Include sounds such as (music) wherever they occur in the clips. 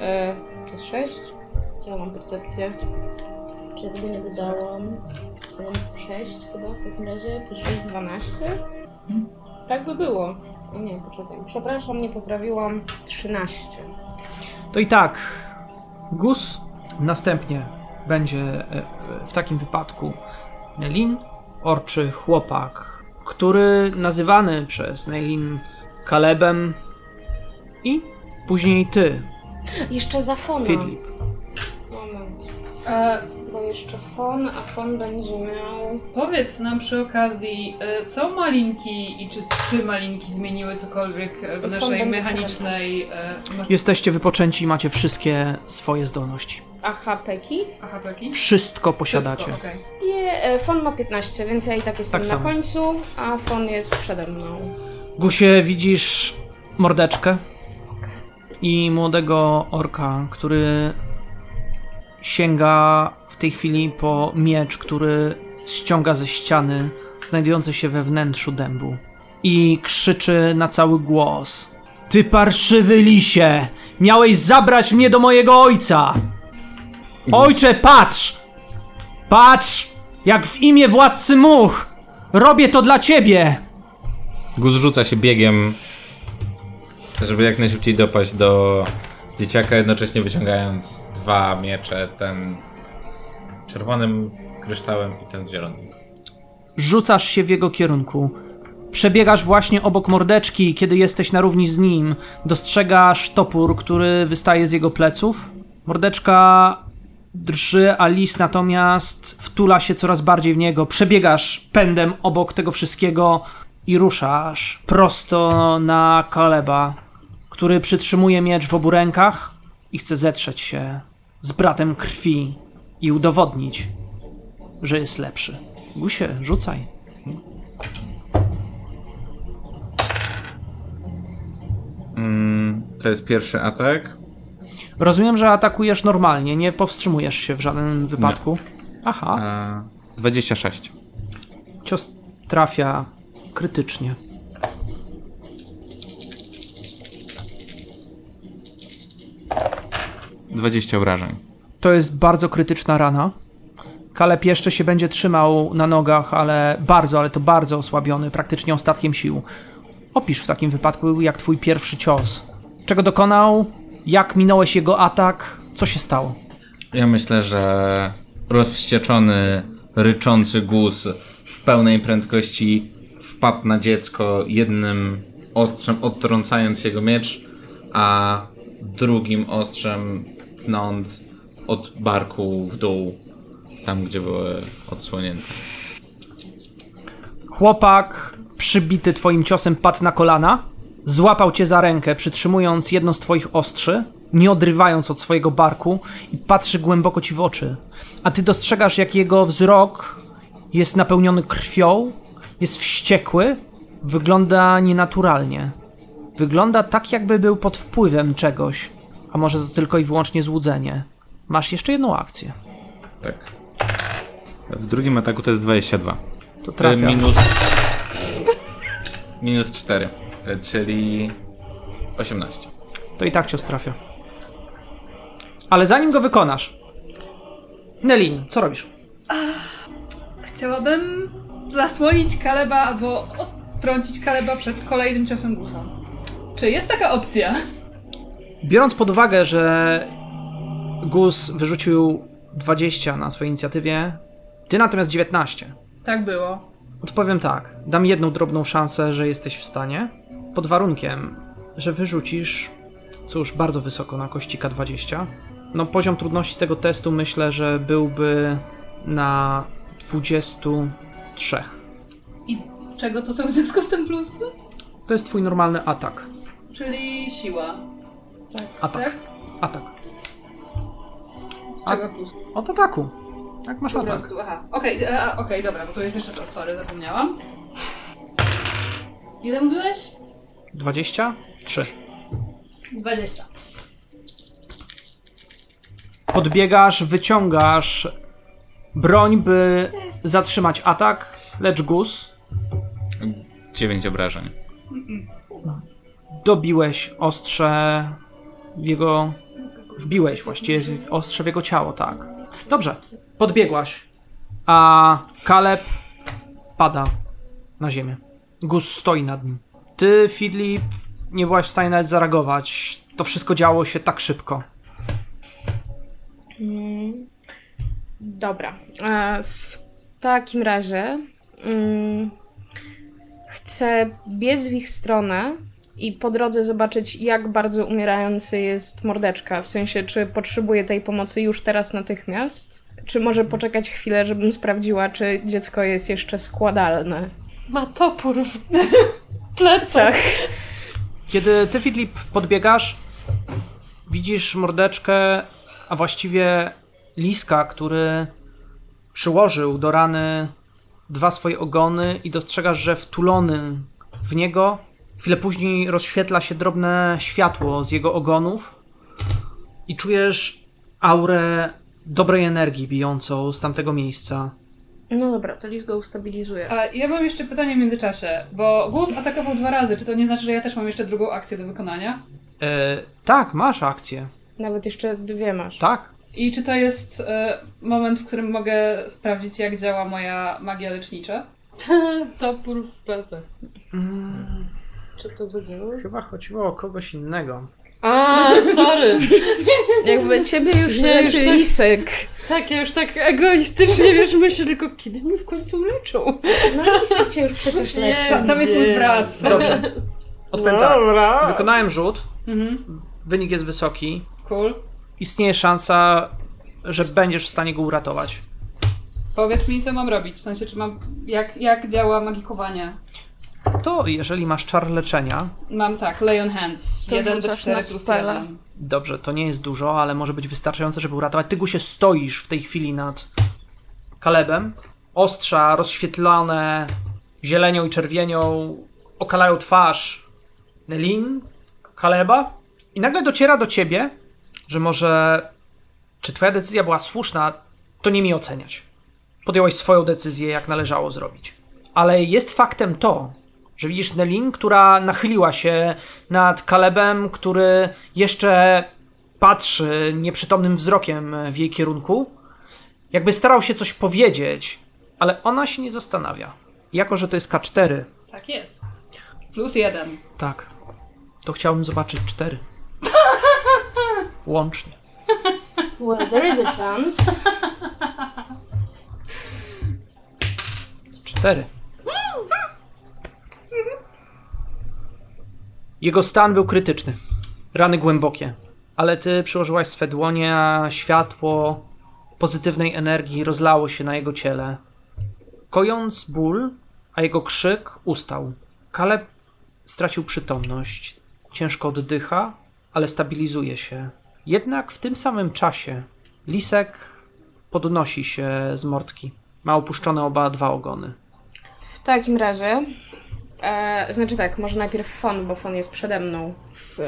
E, to jest 6? Ja mam percepcję. Czy ja nie wydałam? Ja mam 6 chyba w takim razie. Plus 6, 12? Tak by było. O nie, poczekaj. Przepraszam, nie poprawiłam. 13. To i tak, Gus następnie będzie e, e, w takim wypadku Nelin, orczy chłopak, który nazywany przez Nelin Kalebem i później ty, Jeszcze za fona. Fidlip. Moment. E, Bo jeszcze fon, a fon będzie miał... powiedz nam przy okazji, e, co malinki i czy, czy malinki zmieniły cokolwiek e, w Fon naszej będzie mechanicznej e, ma- Jesteście wypoczęci i macie wszystkie swoje zdolności. A HP-ki? AHP-ki? Wszystko posiadacie. Wszystko, okej. Je, e, fon ma 15, więc ja i tak jestem Tak na samo. końcu, a fon jest przede mną. Gusie, widzisz mordeczkę i młodego orka, który sięga w tej chwili po miecz, który ściąga ze ściany, znajdującej się we wnętrzu dębu. I krzyczy na cały głos: Ty parszywy lisie! Miałeś zabrać mnie do mojego ojca! Ojcze, patrz! Patrz! Jak w imię władcy much! Robię to dla ciebie! Gus rzuca się biegiem, żeby jak najszybciej dopaść do dzieciaka, jednocześnie wyciągając dwa miecze, ten z czerwonym kryształem i ten z zielonym. Rzucasz się w jego kierunku. Przebiegasz właśnie obok mordeczki, kiedy jesteś na równi z nim. Dostrzegasz topór, który wystaje z jego pleców. Mordeczka drży, a lis natomiast wtula się coraz bardziej w niego. Przebiegasz pędem obok tego wszystkiego i ruszasz prosto na Kaleba, który przytrzymuje miecz w obu rękach i chce zetrzeć się z bratem krwi i udowodnić, że jest lepszy. Gusie, rzucaj. To jest pierwszy atak. Rozumiem, że atakujesz normalnie, nie powstrzymujesz się w żadnym wypadku. Aha, A 26. cios trafia krytycznie. Dwadzieścia obrażeń. To jest bardzo krytyczna rana. Kaleb jeszcze się będzie trzymał na nogach, ale bardzo, ale to bardzo osłabiony, praktycznie ostatkiem sił. Opisz w takim wypadku, jak twój pierwszy cios. Czego dokonał? Jak minąłeś jego atak? Co się stało? Ja myślę, że rozwścieczony, ryczący guz w pełnej prędkości wpadł na dziecko jednym ostrzem odtrącając jego miecz, a drugim ostrzem tnąc od barku w dół, tam gdzie były odsłonięte. Chłopak, przybity twoim ciosem, padł na kolana, złapał cię za rękę, przytrzymując jedno z twoich ostrzy, nie odrywając od swojego barku i patrzy głęboko ci w oczy. A ty dostrzegasz, jak jego wzrok jest napełniony krwią, jest wściekły, wygląda nienaturalnie. Wygląda tak, jakby był pod wpływem czegoś, a może to tylko i wyłącznie złudzenie. Masz jeszcze jedną akcję. Tak. W drugim ataku to jest 22. To E, trafia. Minus. (laughs) Minus 4, e, czyli 18. to i tak cios trafia. Ale zanim go wykonasz, Nelin, co robisz? Chciałabym zasłonić Kaleba albo odtrącić Kaleba przed kolejnym ciosem gusa. Czy jest taka opcja? Biorąc pod uwagę, że Gus wyrzucił 20 na swojej inicjatywie, ty natomiast 19. Tak było. Odpowiem tak, dam jedną drobną szansę, że jesteś w stanie, pod warunkiem, że wyrzucisz, cóż, bardzo wysoko na kościka 20. No, poziom trudności tego testu myślę, że byłby na 23. I z czego to są w związku z tym plusy? To jest twój normalny atak. Czyli siła. Atak. Tak? Atak. Z czego plus? Od ataku. Jak masz Po atak? prostu, aha. Okej, e, a, okej, dobra, bo to jest jeszcze to, sorry, zapomniałam. Ile mówiłeś? 23. 20. Podbiegasz, wyciągasz broń, by zatrzymać atak, lecz Gus 9 obrażeń. dobiłeś ostrze w jego, Wbiłeś właściwie w ostrze w jego ciało, tak. Dobrze, podbiegłaś, a Kaleb pada na ziemię. Gus stoi nad nim. Ty, Fidlip, nie byłaś w stanie nawet zareagować. To wszystko działo się tak szybko. Dobra. E, w takim razie mm, chcę biec w ich stronę i po drodze zobaczyć, jak bardzo umierający jest mordeczka. W sensie, czy potrzebuje tej pomocy już teraz natychmiast, czy może poczekać chwilę, żebym sprawdziła, czy dziecko jest jeszcze składalne. Ma topór w (laughs) plecach. Tak. Kiedy ty, Fidlip, podbiegasz, widzisz mordeczkę, a właściwie liska, który przyłożył do rany dwa swoje ogony i dostrzegasz, że wtulony w niego, chwilę później rozświetla się drobne światło z jego ogonów i czujesz aurę dobrej energii bijącą z tamtego miejsca. No dobra, to Lis go ustabilizuje. A ja mam jeszcze pytanie w międzyczasie, bo Gus atakował dwa razy. Czy to nie znaczy, że ja też mam jeszcze drugą akcję do wykonania? E, tak, masz akcję. Nawet jeszcze dwie masz. Tak. I czy to jest e, moment, w którym mogę sprawdzić, jak działa moja magia lecznicza? Topór w plecach. Czy to zadziała? Chyba chodziło o kogoś innego. A, sorry. (laughs) Jakby ciebie już Nie, leczy już tak- Lisek. Tak, ja już tak egoistycznie, wiesz, myślę tylko, kiedy mnie w końcu leczą? No Lisek cię już przecież Nie. leczy. Ta, tam jest mój brat. Dobrze. (laughs) Odpowiem tak. Dobra. Wykonałem rzut, Mhm. wynik jest wysoki. Cool. Istnieje szansa, że będziesz w stanie go uratować. Powiedz mi, co mam robić. W sensie, czy mam. Jak, jak działa magikowanie? To jeżeli masz czar leczenia, Mam tak, lay on hands. To 1 do rzucasz 4 na plus spela. 1. dobrze, to nie jest dużo, ale może być wystarczające, żeby uratować. Ty się stoisz w tej chwili nad Kalebem. Ostrza rozświetlone zielenią i czerwienią okalają twarz Nelin, Kaleba i nagle dociera do ciebie, że może czy twoja decyzja była słuszna, to nie mi oceniać. Podjąłeś swoją decyzję, jak należało zrobić. Ale jest faktem to, że widzisz Nelin, która nachyliła się nad Kalebem, który jeszcze patrzy nieprzytomnym wzrokiem w jej kierunku, jakby starał się coś powiedzieć, ale ona się nie zastanawia. Jako, że to jest K4, Tak jest. Plus 1. tak, to chciałbym zobaczyć cztery. Łącznie. Well, there is a chance. Cztery. Jego stan był krytyczny. Rany głębokie. Ale ty przyłożyłaś swe dłonie, a światło pozytywnej energii rozlało się na jego ciele. Kojąc ból, a jego krzyk ustał. Kaleb stracił przytomność. Ciężko oddycha, ale stabilizuje się. Jednak w tym samym czasie Lisek podnosi się z mordki. Ma opuszczone oba dwa ogony. W takim razie, e, znaczy tak, może najpierw Fon, bo Fon jest przede mną w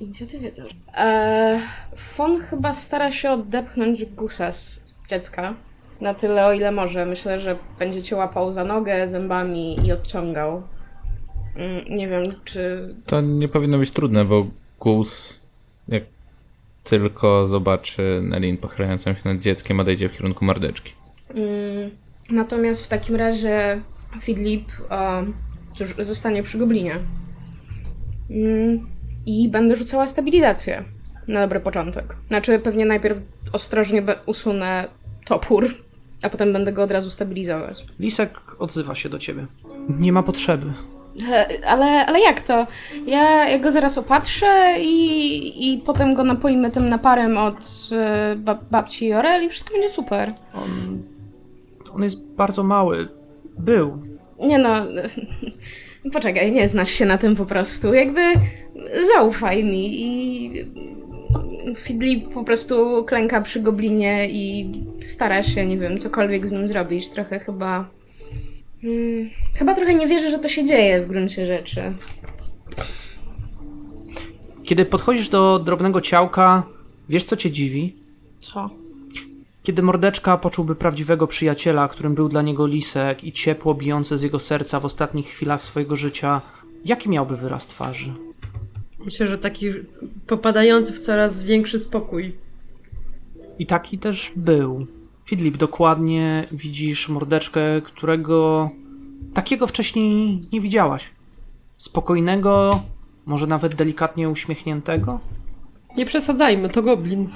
inicjatywie też. E, Fon chyba stara się odepchnąć Gusa z dziecka. Na tyle, o ile może. Myślę, że będzie cię łapał za nogę zębami i odciągał. Mm, Nie wiem, czy To nie powinno być trudne, bo Gus, jak tylko zobaczy Nelin pochylającą się nad dzieckiem, odejdzie w kierunku mordeczki. Mm, Natomiast w takim razie Fidlip e, cóż, zostanie przy goblinie. Mm, I będę rzucała stabilizację na dobry początek. Znaczy, pewnie najpierw ostrożnie usunę topór, a potem będę go od razu stabilizować. Lisek odzywa się do ciebie. Nie ma potrzeby. Ale, ale jak to? Ja, ja go zaraz opatrzę i, i potem go napoimy tym naparem od e, bab- babci Jorel i wszystko będzie super. On, on jest bardzo mały. Był. Nie no, (laughs) poczekaj, nie znasz się na tym po prostu. Jakby zaufaj mi i Fidli po prostu klęka przy goblinie i stara się, nie wiem, cokolwiek z nim zrobić. Trochę chyba... Hmm, chyba trochę nie wierzę, że to się dzieje w gruncie rzeczy. Kiedy podchodzisz do drobnego ciałka, wiesz co cię dziwi? Co? Kiedy mordeczka poczułby prawdziwego przyjaciela, którym był dla niego lisek i ciepło bijące z jego serca w ostatnich chwilach swojego życia, jaki miałby wyraz twarzy? Myślę, że taki popadający w coraz większy spokój. I taki też był. Fidlip, dokładnie widzisz mordeczkę, którego takiego wcześniej nie widziałaś. Spokojnego, może nawet delikatnie uśmiechniętego. Nie przesadzajmy, to goblin.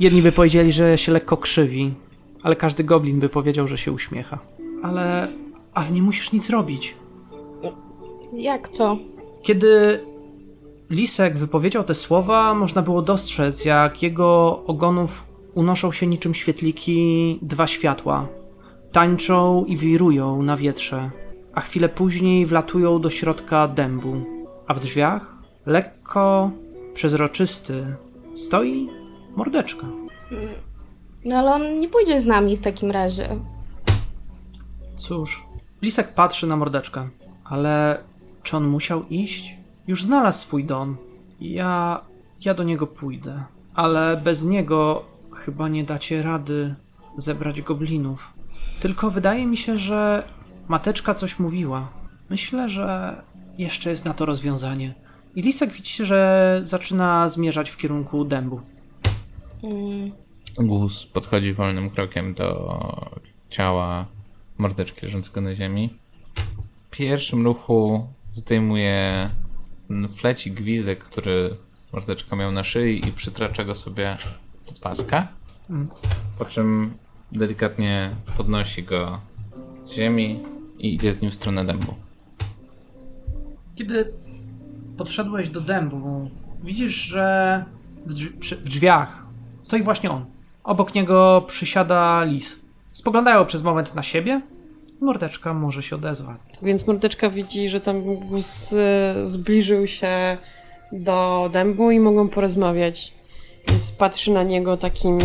Jedni by powiedzieli, że się lekko krzywi, ale każdy goblin by powiedział, że się uśmiecha. Ale, ale nie musisz nic robić. Jak to? Kiedy Lisek wypowiedział te słowa, można było dostrzec, jak jego ogonów unoszą się niczym świetliki dwa światła. Tańczą i wirują na wietrze, a chwilę później wlatują do środka dębu. A w drzwiach, lekko przezroczysty, stoi mordeczka. No ale on nie pójdzie z nami w takim razie. Cóż, Lisek patrzy na mordeczkę, ale czy on musiał iść? Już znalazł swój dom. Ja. ja do niego pójdę. Ale bez niego chyba nie dacie rady zebrać goblinów. Tylko wydaje mi się, że mateczka coś mówiła. Myślę, że jeszcze jest na to rozwiązanie. I Lisek widzicie, że zaczyna zmierzać w kierunku dębu. Mm, Gus podchodzi wolnym krokiem do ciała mordeczki leżącego na ziemi. W pierwszym ruchu zdejmuje ten flecik gwizdek, który mordeczka miał na szyi i przytracza go sobie do paska. Po czym delikatnie podnosi go z ziemi i idzie z nim w stronę dębu. Kiedy podszedłeś do dębu, widzisz, że w, drz- przy- w drzwiach stoi właśnie on. Obok niego przysiada lis. Spoglądają przez moment na siebie i mordeczka może się odezwać. Więc mordeczka widzi, że tam Gus e, zbliżył się do dębu i mogą porozmawiać. Więc patrzy na niego takim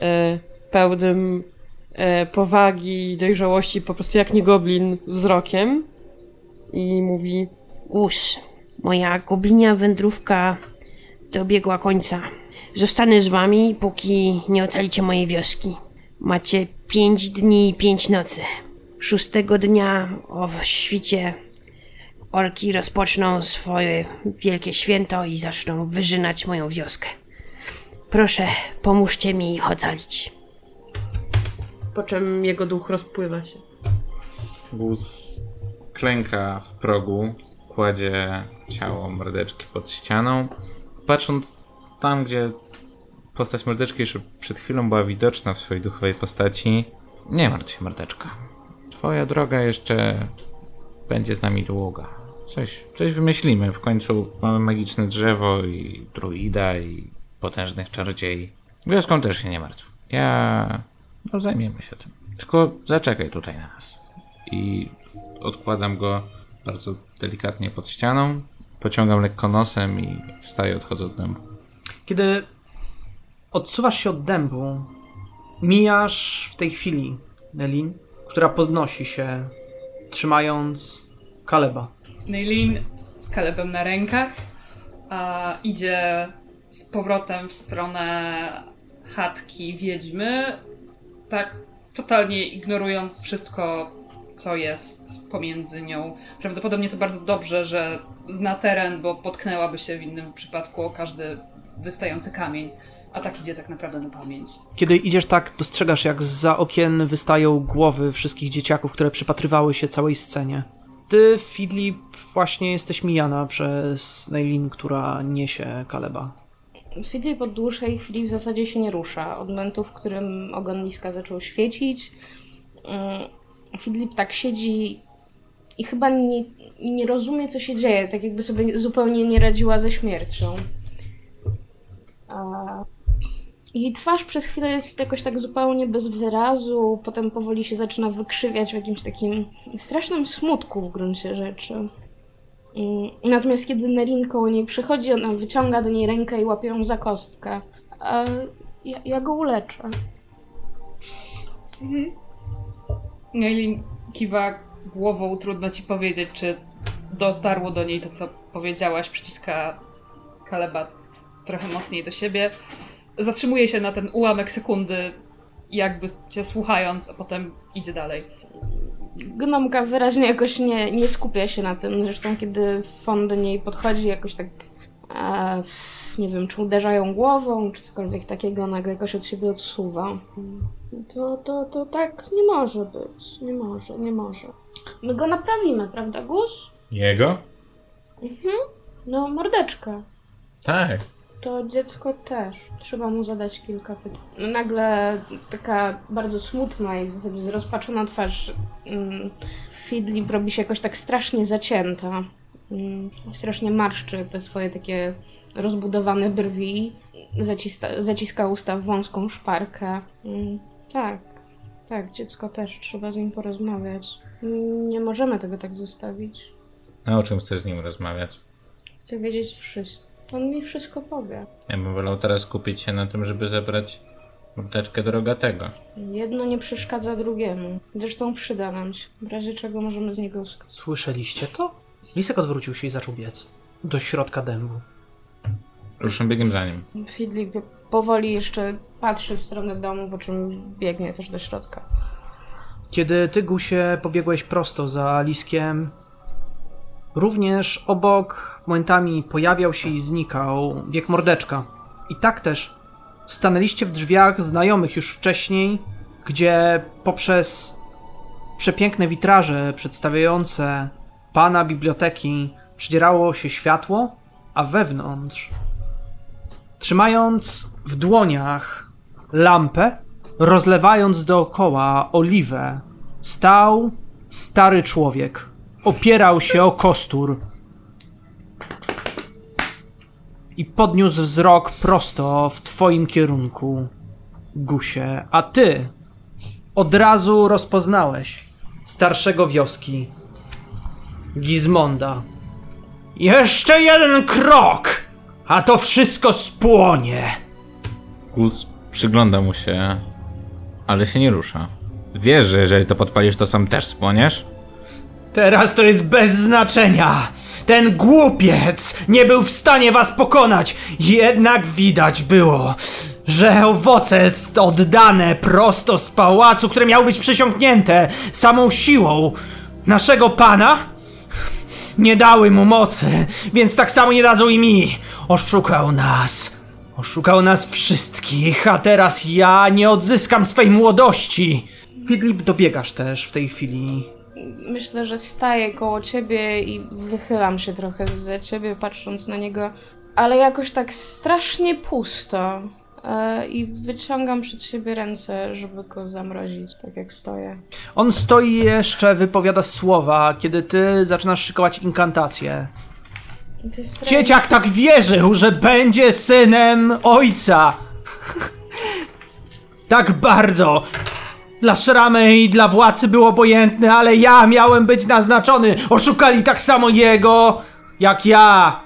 e, pełnym e, powagi i dojrzałości, po prostu jak nie goblin wzrokiem. I mówi: Gus, moja goblinia wędrówka dobiegła końca. Zostanę z wami, póki nie ocalicie mojej wioski. Macie pięć dni i pięć nocy. Szóstego dnia o świcie orki rozpoczną swoje wielkie święto i zaczną wyżynać moją wioskę. Proszę, pomóżcie mi ich ocalić. po czym jego duch rozpływa się. Gus klęka w progu, kładzie ciało mordeczki pod ścianą. Patrząc tam, gdzie postać mordeczki jeszcze przed chwilą była widoczna w swojej duchowej postaci, nie martw się, mordeczka. Twoja droga jeszcze będzie z nami długa. Coś, coś wymyślimy. W końcu mamy magiczne drzewo i druida i potężnych czarodziei. Wioską też się nie martw. Ja... No zajmiemy się tym. Tylko zaczekaj tutaj na nas i odkładam go bardzo delikatnie pod ścianą. Pociągam lekko nosem i wstaję, odchodzę od dębu. Kiedy odsuwasz się od dębu, mijasz w tej chwili Nelin, która podnosi się, trzymając Kaleba. Neilin z Kalebem na rękach a idzie z powrotem w stronę chatki wiedźmy, tak totalnie ignorując wszystko, co jest pomiędzy nią. Prawdopodobnie to bardzo dobrze, że zna teren, bo potknęłaby się w innym przypadku o każdy wystający kamień, a tak idzie tak naprawdę na pamięć. Kiedy idziesz tak, dostrzegasz jak za okien wystają głowy wszystkich dzieciaków, które przypatrywały się całej scenie. Ty, Fidlip, właśnie jesteś mijana przez Neilin, która niesie Kaleba. Fidlip od dłuższej chwili w zasadzie się nie rusza. Od momentu, w którym ogon liska zaczął świecić, mm, Fidlip tak siedzi i chyba nie, nie rozumie, co się dzieje. Tak jakby sobie zupełnie nie radziła ze śmiercią. A... Jej twarz przez chwilę jest jakoś tak zupełnie bez wyrazu, potem powoli się zaczyna wykrzywiać w jakimś takim strasznym smutku w gruncie rzeczy. Mm, Natomiast kiedy Nerin koło niej przychodzi, ona wyciąga do niej rękę i łapie ją za kostkę. E, ja, ja go uleczę. Neilin kiwa głową, trudno ci powiedzieć, czy dotarło do niej to, co powiedziałaś. Przyciska Kaleba trochę mocniej do siebie. Zatrzymuje się na ten ułamek sekundy, jakby cię słuchając, a potem idzie dalej. Gnomka wyraźnie jakoś nie, nie skupia się na tym. Zresztą kiedy Fon do niej podchodzi, jakoś tak e, nie wiem, czy uderzają głową, czy cokolwiek takiego, ona go jakoś od siebie odsuwa. To, to, to tak nie może być. Nie może, nie może. My go naprawimy, prawda, Gus? Jego? No, mordeczka. Tak. To dziecko też. Trzeba mu zadać kilka pytań. Nagle taka bardzo smutna i w zasadzie zrozpaczona twarz mm, Fidlip robi się jakoś tak strasznie zacięta. Mm, strasznie marszczy te swoje takie rozbudowane brwi. Zacista, zaciska usta w wąską szparkę. Mm, tak, tak, dziecko też. Trzeba z nim porozmawiać. Nie możemy tego tak zostawić. A o czym chcesz z nim rozmawiać? Chcę wiedzieć wszystko. On mi wszystko powie. Ja bym wolał teraz skupić się na tym, żeby zebrać mordeczkę do rogatego. Jedno nie przeszkadza drugiemu. Zresztą przyda nam się. W razie czego możemy z niego skończyć. Słyszeliście to? Lisek odwrócił się i zaczął biec. Do środka dębu. Ruszam biegiem za nim. Fidlik powoli jeszcze patrzy w stronę domu, po czym biegnie też do środka. Kiedy ty, Gusie, pobiegłeś prosto za Liskiem, również obok momentami pojawiał się i znikał bieg mordeczka. I tak też stanęliście w drzwiach znajomych już wcześniej, gdzie poprzez przepiękne witraże przedstawiające pana biblioteki przydzierało się światło, a wewnątrz, trzymając w dłoniach lampę, rozlewając dookoła oliwę, stał stary człowiek. Opierał się o kostur i podniósł wzrok prosto w twoim kierunku, Gusie. A ty od razu rozpoznałeś starszego wioski, Gizmonda. Jeszcze jeden krok, a to wszystko spłonie. Gus przygląda mu się, ale się nie rusza. Wiesz, że jeżeli to podpalisz, to sam też spłoniesz? Teraz to jest bez znaczenia. Ten głupiec nie był w stanie was pokonać. Jednak widać było, że owoce jest oddane prosto z pałacu, które miało być przesiąknięte samą siłą naszego pana, nie dały mu mocy, więc tak samo nie dadzą i mi. Oszukał nas. Oszukał nas wszystkich, a teraz ja nie odzyskam swej młodości. Fidlip, dobiegasz też w tej chwili Myślę, że staję koło ciebie i wychylam się trochę za ciebie, patrząc na niego, ale jakoś tak strasznie pusto. E, I wyciągam przed siebie ręce, żeby go zamrozić, tak jak stoję. On stoi jeszcze, wypowiada słowa, kiedy ty zaczynasz szykować inkantację. I to jest strasznie- Dzieciak tak wierzył, że będzie synem ojca. tak bardzo. Dla szramy i dla władcy był obojętny, ale ja miałem być naznaczony. Oszukali tak samo jego, jak ja.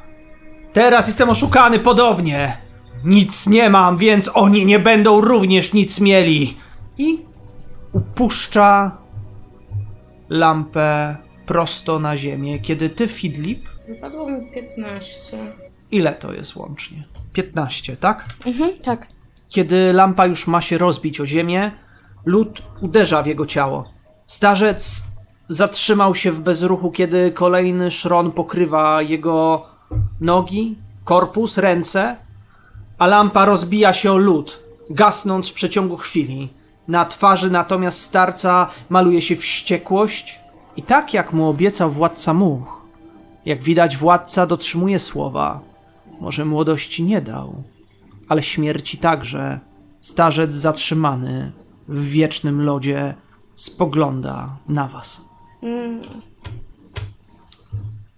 Teraz jestem oszukany podobnie. Nic nie mam, więc oni nie będą również nic mieli. I upuszcza lampę prosto na ziemię, kiedy ty, Fidlip, Wypadło mi 15. ile to jest łącznie? 15, tak? Mhm, tak. Kiedy lampa już ma się rozbić o ziemię, lód uderza w jego ciało. Starzec zatrzymał się w bezruchu, kiedy kolejny szron pokrywa jego nogi, korpus, ręce, a lampa rozbija się o lód, gasnąc w przeciągu chwili. Na twarzy natomiast starca maluje się wściekłość i tak jak mu obiecał władca much, jak widać władca dotrzymuje słowa. Może młodości nie dał, ale śmierci także. Starzec zatrzymany w wiecznym lodzie spogląda na was.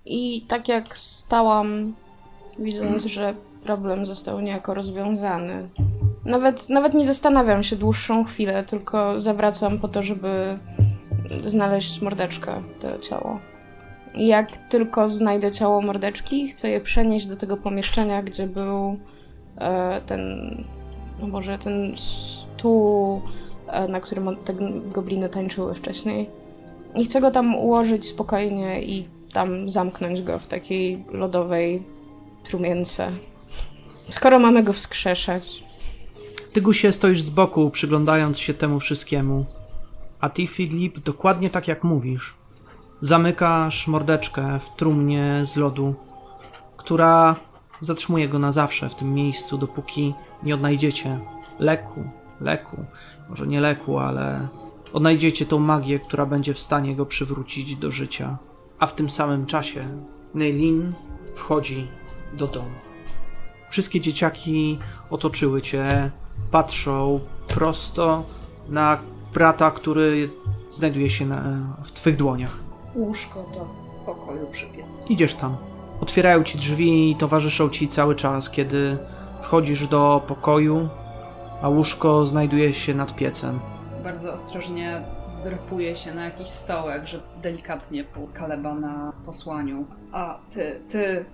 I tak jak stałam, widząc, że problem został niejako rozwiązany. Nawet, nawet nie zastanawiam się dłuższą chwilę, tylko zawracam po to, żeby znaleźć mordeczkę, to ciało. Jak tylko znajdę ciało mordeczki, chcę je przenieść do tego pomieszczenia, gdzie był e, ten, no może ten stół, na którym te gobliny tańczyły wcześniej. I chcę go tam ułożyć spokojnie i tam zamknąć go w takiej lodowej trumience. Skoro mamy go wskrzeszać. Ty, Gusie, stoisz z boku, przyglądając się temu wszystkiemu. A ty, Filip, dokładnie tak jak mówisz. Zamykasz mordeczkę w trumnie z lodu, która zatrzymuje go na zawsze w tym miejscu, dopóki nie odnajdziecie leku, leku, może nie leku, ale odnajdziecie tą magię, która będzie w stanie go przywrócić do życia. A w tym samym czasie Neilin wchodzi do domu. Wszystkie dzieciaki otoczyły cię, patrzą prosto na brata, który znajduje się na, w twych dłoniach. Łóżko to w pokoju przypięte. Idziesz tam. Otwierają ci drzwi i towarzyszą ci cały czas, kiedy wchodzisz do pokoju, a łóżko znajduje się nad piecem. Bardzo ostrożnie drapuje się na jakiś stołek, że delikatnie pół kaleba na posłaniu. A ty, ty, y,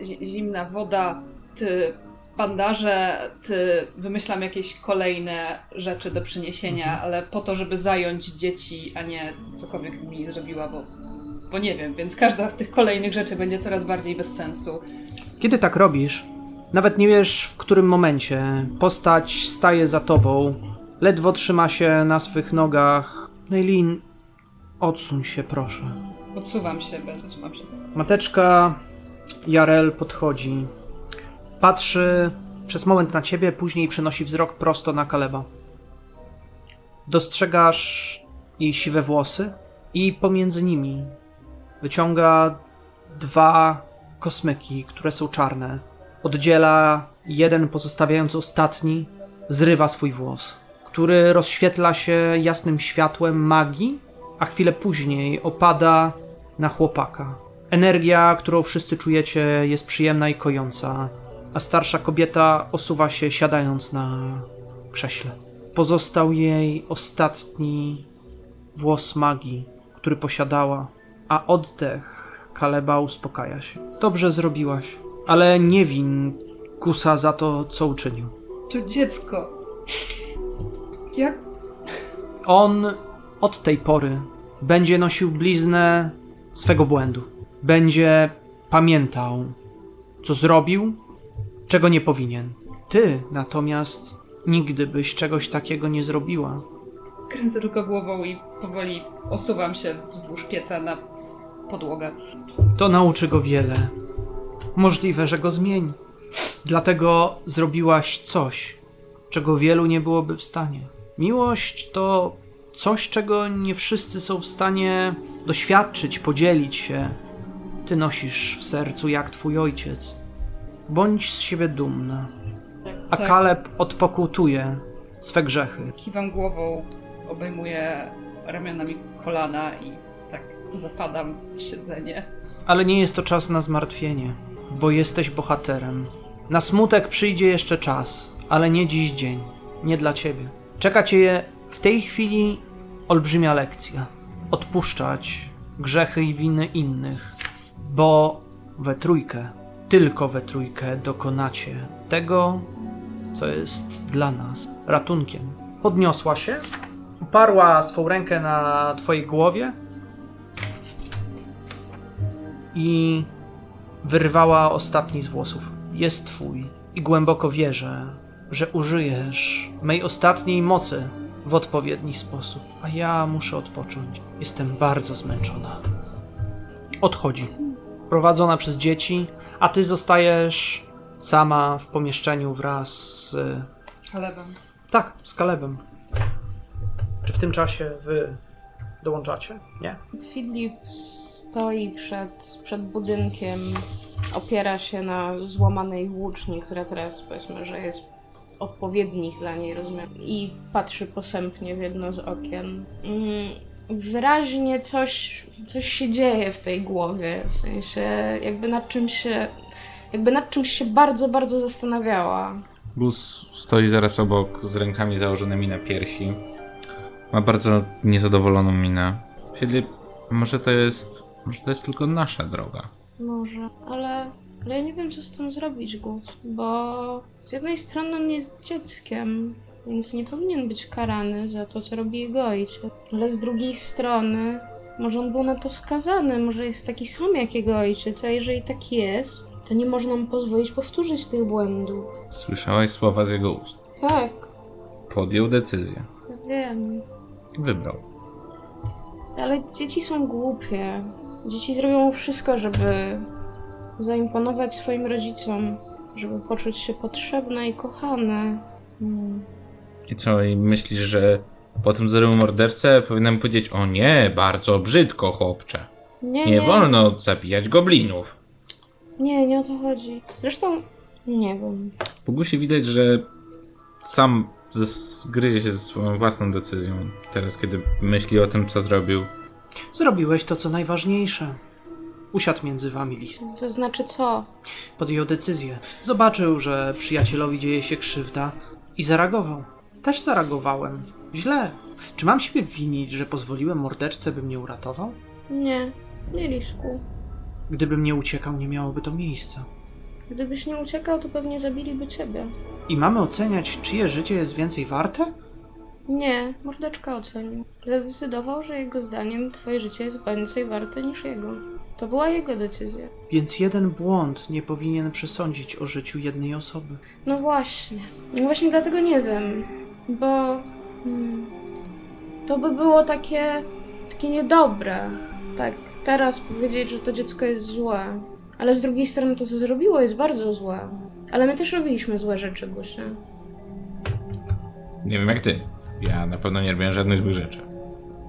y, zimna woda, ty, bandaże, ty, wymyślam jakieś kolejne rzeczy do przyniesienia, ale po to, żeby zająć dzieci, a nie cokolwiek z nimi zrobiła, bo, bo nie wiem, więc każda z tych kolejnych rzeczy będzie coraz bardziej bez sensu. Kiedy tak robisz, nawet nie wiesz w którym momencie postać staje za tobą, ledwo trzyma się na swych nogach. Neilin, odsuń się proszę. Odsuwam się, bez odsuwam się. Mateczka Jarel podchodzi, patrzy przez moment na ciebie, później przenosi wzrok prosto na Kaleba. Dostrzegasz jej siwe włosy i pomiędzy nimi wyciąga dwa kosmyki, które są czarne. Oddziela jeden, pozostawiając ostatni, zrywa swój włos, który rozświetla się jasnym światłem magii, a chwilę później opada na chłopaka. Energia, którą wszyscy czujecie, jest przyjemna i kojąca, a starsza kobieta osuwa się siadając na krześle. Pozostał jej ostatni włos magii, który posiadała, a oddech Kaleba uspokaja się. Dobrze zrobiłaś, ale nie win Kusa za to, co uczynił. To dziecko. Jak On od tej pory będzie nosił bliznę swego błędu. Będzie pamiętał, co zrobił, czego nie powinien. Ty natomiast nigdy byś czegoś takiego nie zrobiła. Kręcę tylko głową i powoli osuwam się wzdłuż pieca na podłogę. To nauczy go wiele. Możliwe, że go zmieni. Dlatego zrobiłaś coś, czego wielu nie byłoby w stanie. Miłość to coś, czego nie wszyscy są w stanie doświadczyć, podzielić się. Ty nosisz w sercu jak twój ojciec. Bądź z siebie dumna. A Tak. Kaleb odpokutuje swe grzechy. Kiwam głową, obejmuję ramionami kolana i tak zapadam w siedzenie. Ale nie jest to czas na zmartwienie, bo jesteś bohaterem. Na smutek przyjdzie jeszcze czas, ale nie dziś dzień, nie dla ciebie. Czeka cię w tej chwili olbrzymia lekcja. Odpuszczać grzechy i winy innych, bo we trójkę, tylko we trójkę dokonacie tego, co jest dla nas ratunkiem. Podniosła się, uparła swą rękę na twojej głowie i wyrwała ostatni z włosów. Jest twój i głęboko wierzę, że użyjesz mej ostatniej mocy w odpowiedni sposób, a ja muszę odpocząć. Jestem bardzo zmęczona. Odchodzi. Prowadzona przez dzieci, a ty zostajesz sama w pomieszczeniu wraz z. Chlebem. Tak, z Kalebem. Czy w tym czasie wy dołączacie? Nie? Filip stoi przed, przed budynkiem, opiera się na złamanej włóczni, która teraz powiedzmy, że jest odpowiednich dla niej rozmiarów i patrzy posępnie w jedno z okien. Mm, Wyraźnie coś, coś się dzieje w tej głowie, w sensie jakby nad czymś się, jakby nad czymś się bardzo, bardzo zastanawiała. Gus stoi zaraz obok z rękami założonymi na piersi. Ma bardzo niezadowoloną minę. Filip, może to jest. Może to jest tylko nasza droga. Może, ale, ale ja nie wiem, co z tym zrobić, Gus, bo z jednej strony on jest dzieckiem, więc nie powinien być karany za to, co robi jego ojciec, ale z drugiej strony może on był na to skazany, może jest taki sam jak jego ojciec, a jeżeli tak jest, to nie można mu pozwolić powtórzyć tych błędów. Słyszałaś słowa z jego ust. Tak, Podjął decyzję. wiem. wybrał. Ale dzieci są głupie. Dzieci zrobią wszystko, żeby zaimponować swoim rodzicom, żeby poczuć się potrzebne i kochane. Hmm. I co, i myślisz, że po tym zerowym morderce powinnam powiedzieć, o nie, bardzo brzydko, chłopcze. Nie, Nie wolno zabijać goblinów. Nie, nie o to chodzi. Zresztą, nie wiem. Po widać, że sam zes- gryzie się ze swoją własną decyzją. Teraz, kiedy myśli o tym, co zrobił. Zrobiłeś to, co najważniejsze. Usiadł między wami list. To znaczy co? Podjął decyzję. Zobaczył, że przyjacielowi dzieje się krzywda i zareagował. Też zareagowałem. Źle. Czy mam siebie winić, że pozwoliłem mordeczce, by mnie uratował? Nie, nie Lisku. Gdybym nie uciekał, nie miałoby to miejsca. Gdybyś nie uciekał, to pewnie zabiliby ciebie. I mamy oceniać, czyje życie jest więcej warte? Nie, mordeczka ocenił. Zadecydował, że jego zdaniem twoje życie jest więcej warte niż jego. To była jego decyzja. Więc jeden błąd nie powinien przesądzić o życiu jednej osoby. No właśnie. No właśnie dlatego nie wiem. Bo... Hmm, to by było takie... takie niedobre. Tak, teraz powiedzieć, że to dziecko jest złe. Ale z drugiej strony to, co zrobiło, jest bardzo złe. Ale my też robiliśmy złe rzeczy, Gusia. Nie wiem jak ty. Ja na pewno nie robiłem żadnych złych rzeczy.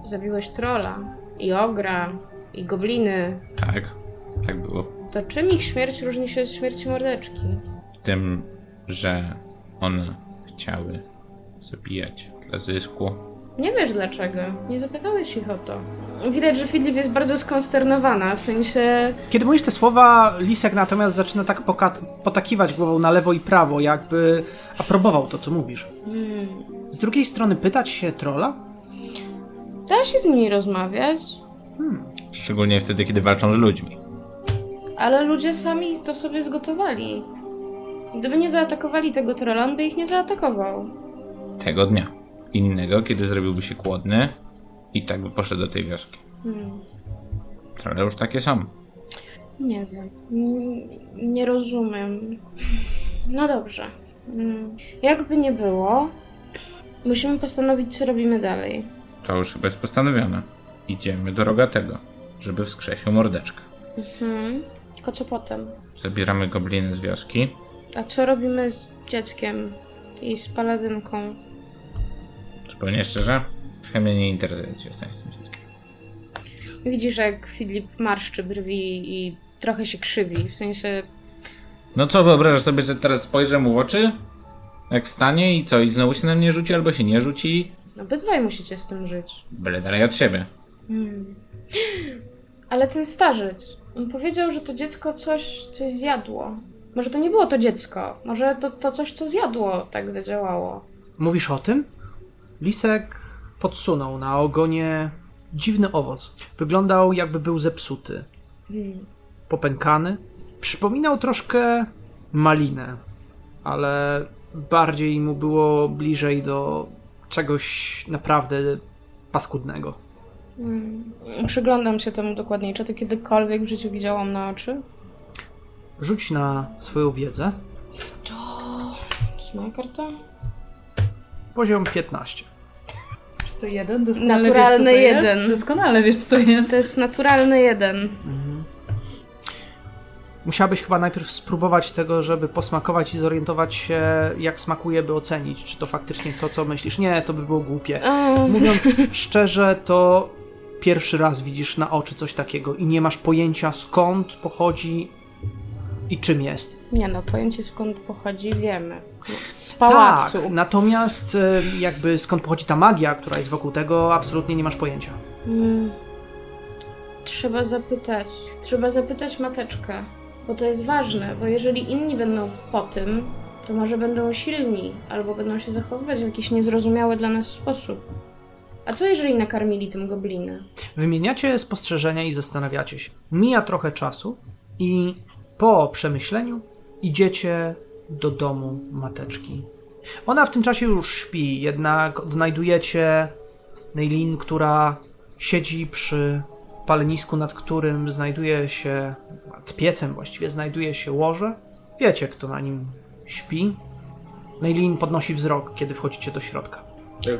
Zabiłeś trola. I ogra. I gobliny. Tak, tak było. To czym ich śmierć różni się od śmierci mordeczki? Tym, że one chciały zabijać dla zysku. Nie wiesz dlaczego. Nie zapytałeś ich o to. Widać, że Filip jest bardzo skonsternowana, w sensie... Kiedy mówisz te słowa, Lisek natomiast zaczyna tak poka- potakiwać głową na lewo i prawo, jakby aprobował to, co mówisz. Hmm. Z drugiej strony pytać się trola? Da się z nimi rozmawiać, Szczególnie wtedy, kiedy walczą z ludźmi. ale ludzie sami to sobie zgotowali. Gdyby nie zaatakowali tego trolla, on by ich nie zaatakował. Tego dnia. Innego, kiedy zrobiłby się głodny i tak by poszedł do tej wioski. Hmm. Trochę już takie są. Nie wiem. Nie rozumiem. No dobrze. Mm, Jakby nie było, musimy postanowić, co robimy dalej. To już chyba jest postanowione. Idziemy do Rogatego, żeby wskrzesił mordeczkę. Hmm. Tylko co potem? Zabieramy gobliny z wioski. A co robimy z dzieckiem i z paladynką? Zupełnie szczerze, trochę mnie nie interesuje, co się stanie z tym dzieckiem. Widzisz, jak Filip marszczy brwi i trochę się krzywi, w sensie... No co, wyobrażasz sobie, że teraz spojrzę mu w oczy? Jak wstanie i co, i znowu się na mnie rzuci, albo się nie rzuci? Obydwaj musicie z tym żyć. Byle dalej od siebie. Ale ten starzec, on powiedział, że to dziecko coś, coś zjadło. Może to nie było to dziecko, może to, to coś, co zjadło, tak zadziałało. Mówisz o tym? Lisek podsunął na ogonie dziwny owoc. Wyglądał jakby był zepsuty. Popękany. Przypominał troszkę malinę, ale bardziej mu było bliżej do czegoś naprawdę paskudnego. Przyglądam się temu dokładniej. Czy to kiedykolwiek w życiu widziałam na oczy? Rzuć na swoją wiedzę. To jest moja karta? Poziom 15. To jeden, doskonale Naturalny wiesz, co to jeden. Jest. Doskonale wiesz, co to jest. To jest naturalny jeden. Musiałabyś chyba najpierw spróbować tego, żeby posmakować i zorientować się, jak smakuje, by ocenić, czy to faktycznie to, co myślisz. Nie, to by było głupie. O, Mówiąc (laughs) szczerze, to pierwszy raz widzisz na oczy coś takiego i nie masz pojęcia skąd pochodzi i czym jest. nie no, pojęcie skąd pochodzi wiemy. Z pałacu. Tak, natomiast e, jakby skąd pochodzi ta magia, która jest wokół tego, absolutnie nie masz pojęcia. Mm. Trzeba zapytać. Trzeba zapytać mateczkę. Bo to jest ważne, bo jeżeli inni będą po tym, to może będą silni, albo będą się zachowywać w jakiś niezrozumiały dla nas sposób. A co jeżeli nakarmili tym gobliny? Wymieniacie spostrzeżenia i zastanawiacie się. Mija trochę czasu i po przemyśleniu idziecie do domu mateczki. Ona w tym czasie już śpi, jednak odnajdujecie Neilin, która siedzi przy palenisku, nad którym znajduje się, nad piecem właściwie znajduje się łoże. Wiecie, kto na nim śpi. Neilin podnosi wzrok, kiedy wchodzicie do środka.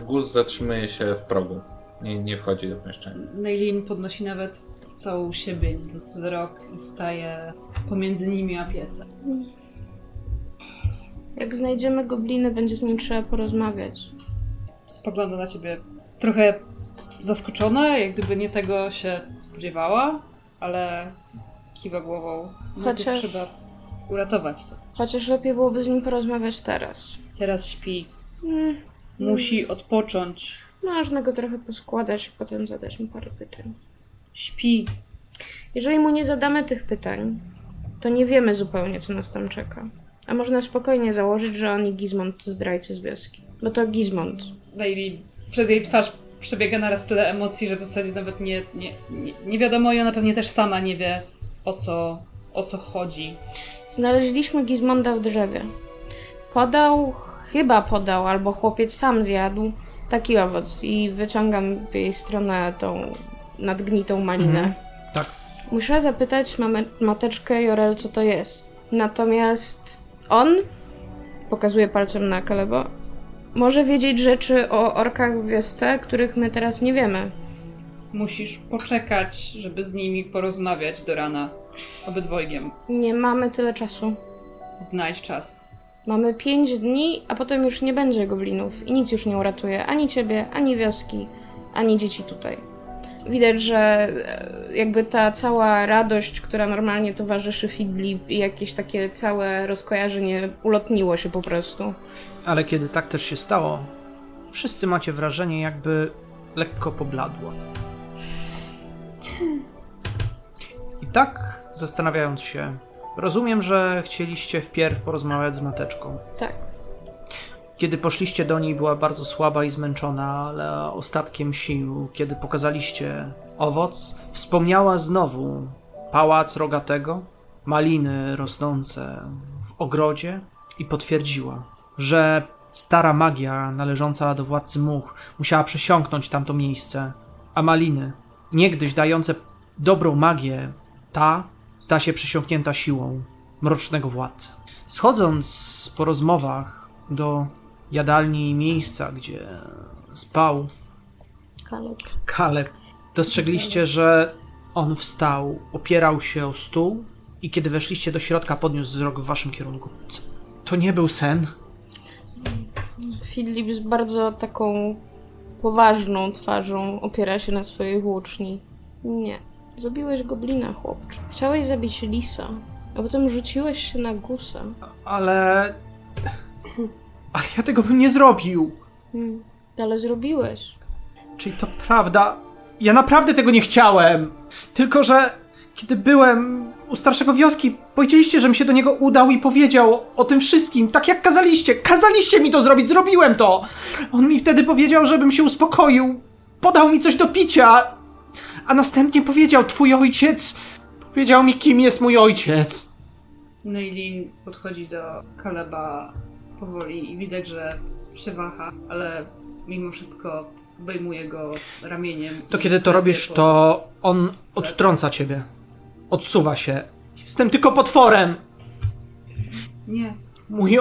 Guz zatrzymuje się w progu. Nie, nie wchodzi do pomieszczenia. Neilin podnosi nawet całą siebie wzrok i staje pomiędzy nimi a piecem. Jak znajdziemy gobliny, będzie z nim trzeba porozmawiać. Spogląda na ciebie trochę zaskoczona, jak gdyby nie tego się spodziewała, ale kiwa głową. No Chociaż- trzeba uratować to. Chociaż lepiej byłoby z nim porozmawiać teraz. Teraz śpi. Mm, Musi odpocząć. można go trochę poskładać, potem zadać mu parę pytań. Śpi. Jeżeli mu nie zadamy tych pytań, to nie wiemy zupełnie, co nas tam czeka. A można spokojnie założyć, że on i Gizmond to zdrajcy z wioski. Bo to Gizmond. Neilin, przez jej twarz przebiega naraz tyle emocji, że w zasadzie nawet nie, nie, nie, nie wiadomo i ona pewnie też sama nie wie o co, o co chodzi. Znaleźliśmy Gizmonda w drzewie. Podał, chyba podał, albo chłopiec sam zjadł taki owoc i wyciągam w jej stronę tą nadgnitą malinę. Mhm. Tak. Muszę zapytać mamę, mateczkę Jorel, co to jest. Natomiast on, pokazuje palcem na Kalebo, może wiedzieć rzeczy o orkach w wiosce, których my teraz nie wiemy. Musisz poczekać, żeby z nimi porozmawiać do rana. Obydwojgiem. Nie mamy tyle czasu. Znajdź czas. Mamy pięć dni, a potem już nie będzie goblinów i nic już nie uratuje ani ciebie, ani wioski, ani dzieci tutaj. Widać, że e, jakby ta cała radość, która normalnie towarzyszy Fidli i jakieś takie całe rozkojarzenie ulotniło się po prostu. Ale kiedy tak też się stało, wszyscy macie wrażenie, jakby lekko pobladło. I tak, zastanawiając się, rozumiem, że chcieliście wpierw porozmawiać z mateczką. Tak. Kiedy poszliście do niej, była bardzo słaba i zmęczona, ale ostatkiem sił, kiedy pokazaliście owoc, wspomniała znowu pałac rogatego, maliny rosnące w ogrodzie i potwierdziła, że stara magia należąca do władcy much musiała przesiąknąć tamto miejsce, a maliny, niegdyś dające dobrą magię, ta zda się przesiąknięta siłą mrocznego władcy. Schodząc po rozmowach do jadalni i miejsca, gdzie spał Kaleb. Kaleb, dostrzegliście, że on wstał, opierał się o stół i kiedy weszliście do środka, podniósł wzrok w waszym kierunku. Co? To nie był sen? Fidlip z bardzo taką poważną twarzą opiera się na swojej włóczni. Nie. Zabiłeś goblina, chłopcze. Chciałeś zabić lisa, a potem rzuciłeś się na gusa. Ale... Ale ja tego bym nie zrobił. Hmm. Ale zrobiłeś. Czyli to prawda? Ja naprawdę tego nie chciałem. Tylko, że kiedy byłem u starszego wioski, powiedzieliście, żebym się do niego udał i powiedział o tym wszystkim, tak jak kazaliście. Kazaliście mi to zrobić, zrobiłem to. On mi wtedy powiedział, żebym się uspokoił. Podał mi coś do picia. A następnie powiedział, twój ojciec... Powiedział mi, kim jest mój ojciec. Neilin podchodzi do Kaleba powoli i widać, że się waha, ale mimo wszystko obejmuje go ramieniem. To kiedy to robisz, po- to on odtrąca ciebie. Odsuwa się. Jestem tylko potworem. Nie. Mój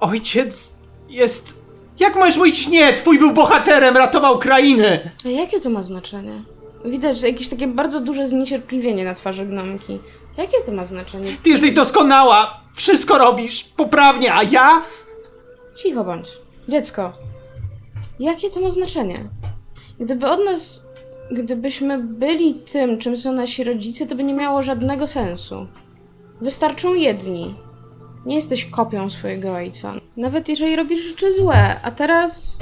ojciec jest. Jak możesz mówić nie? Twój był bohaterem, ratował krainy! A jakie to ma znaczenie? Widać że jakieś takie bardzo duże zniecierpliwienie na twarzy gnomki. Jakie to ma znaczenie? Ty jesteś doskonała! Wszystko robisz poprawnie, a ja? Cicho bądź. Dziecko. Jakie to ma znaczenie? Gdyby od nas... Gdybyśmy byli tym, czym są nasi rodzice, to by nie miało żadnego sensu. Wystarczą jedni. Nie jesteś kopią swojego ojca. Nawet jeżeli robisz rzeczy złe, a teraz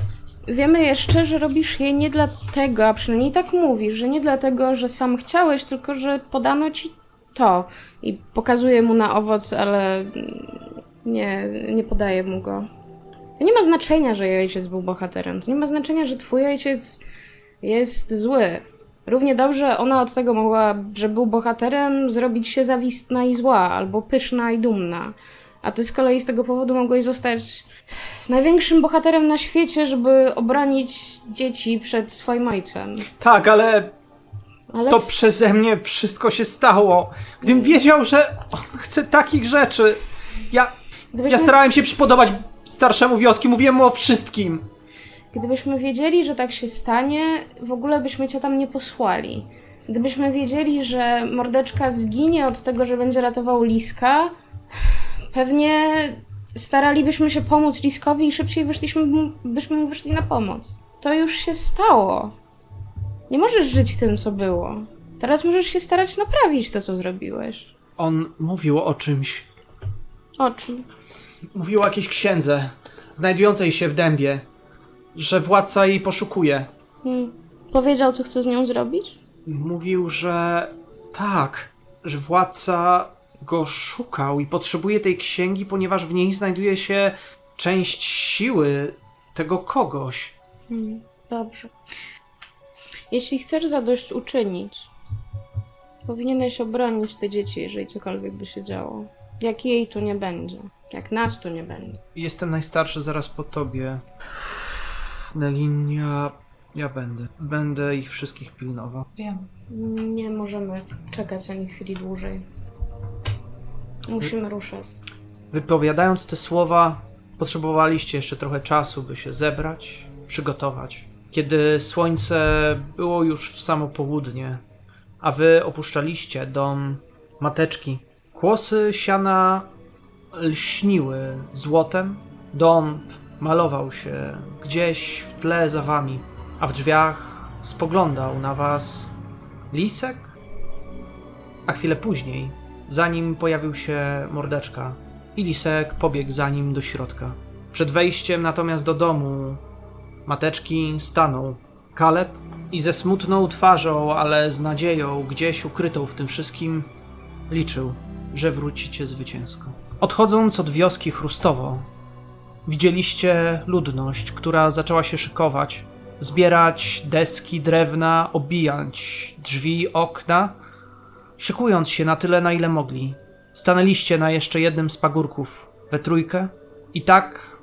wiemy jeszcze, że robisz je nie dlatego, a przynajmniej tak mówisz, że nie dlatego, że sam chciałeś, tylko że podano ci to. I pokazuje mu na owoc, ale nie, nie podaje mu go. To nie ma znaczenia, że jej ojciec był bohaterem. To nie ma znaczenia, że twój ojciec jest zły. Równie dobrze ona od tego mogła, że był bohaterem, zrobić się zawistna i zła, albo pyszna i dumna. A ty z kolei z tego powodu mogłeś zostać największym bohaterem na świecie, żeby obronić dzieci przed swoim ojcem. Tak, ale Ale to c- przeze mnie wszystko się stało. Gdybym wiedział, że on chce takich rzeczy. Ja. gdybyśmy, Ja starałem się przypodobać starszemu wioski, mówiłem mu o wszystkim. Gdybyśmy wiedzieli, że tak się stanie, w ogóle byśmy cię tam nie posłali. Gdybyśmy wiedzieli, że mordeczka zginie od tego, że będzie ratował Liska, pewnie staralibyśmy się pomóc Liskowi i szybciej wyszliśmy, byśmy mu wyszli na pomoc. To już się stało. Nie możesz żyć tym, co było. Teraz możesz się starać naprawić to, co zrobiłeś. On mówił o czymś. O czym? Mówił o jakiejś księdze, znajdującej się w dębie, że władca jej poszukuje. Hmm. Powiedział, co chce z nią zrobić? Mówił, że tak, że władca go szukał i potrzebuje tej księgi, ponieważ w niej znajduje się część siły tego kogoś. Hmm. Dobrze. Jeśli chcesz zadośćuczynić, powinieneś obronić te dzieci, jeżeli cokolwiek by się działo. Jak jej tu nie będzie. Jak nas tu nie będzie. Jestem najstarszy zaraz po tobie. Nelin, ja, ja będę. Będę ich wszystkich pilnował. Wiem. Nie możemy czekać ani chwili dłużej. Musimy ruszać. Wypowiadając te słowa, potrzebowaliście jeszcze trochę czasu, by się zebrać, przygotować. Kiedy słońce było już w samo południe, a wy opuszczaliście dom mateczki, kłosy siana lśniły złotem, dąb malował się gdzieś w tle za wami, a w drzwiach spoglądał na was lisek, a chwilę później, zanim pojawił się mordeczka, i lisek pobiegł za nim do środka. Przed wejściem natomiast do domu mateczki stanął Kaleb i ze smutną twarzą, ale z nadzieją gdzieś ukrytą w tym wszystkim liczył, że wrócicie zwycięsko. Odchodząc od wioski Chrustowo, widzieliście ludność, która zaczęła się szykować, zbierać deski, drewna, obijać drzwi, okna, szykując się na tyle, na ile mogli. Stanęliście na jeszcze jednym z pagórków we trójkę i tak,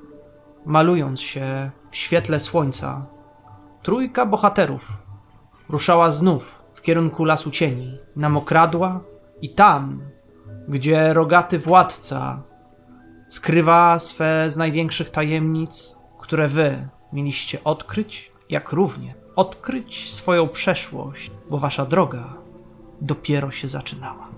malując się w świetle słońca, trójka bohaterów ruszała znów w kierunku lasu cieni, na mokradła i tam, gdzie rogaty władca skrywa swe z największych tajemnic, które wy mieliście odkryć, jak równie odkryć swoją przeszłość, bo wasza droga dopiero się zaczynała.